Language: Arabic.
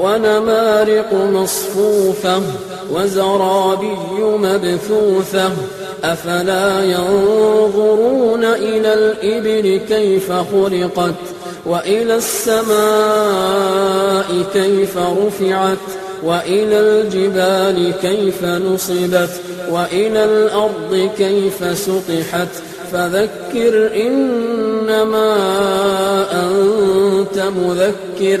ونمارق مصفوفة وزرابي مبثوثة. أفلا ينظرون إلى الإبل كيف خلقت وإلى السماء كيف رفعت وإلى الجبال كيف نصبت وإلى الأرض كيف سطحت. فذكر إنما أنت مذكر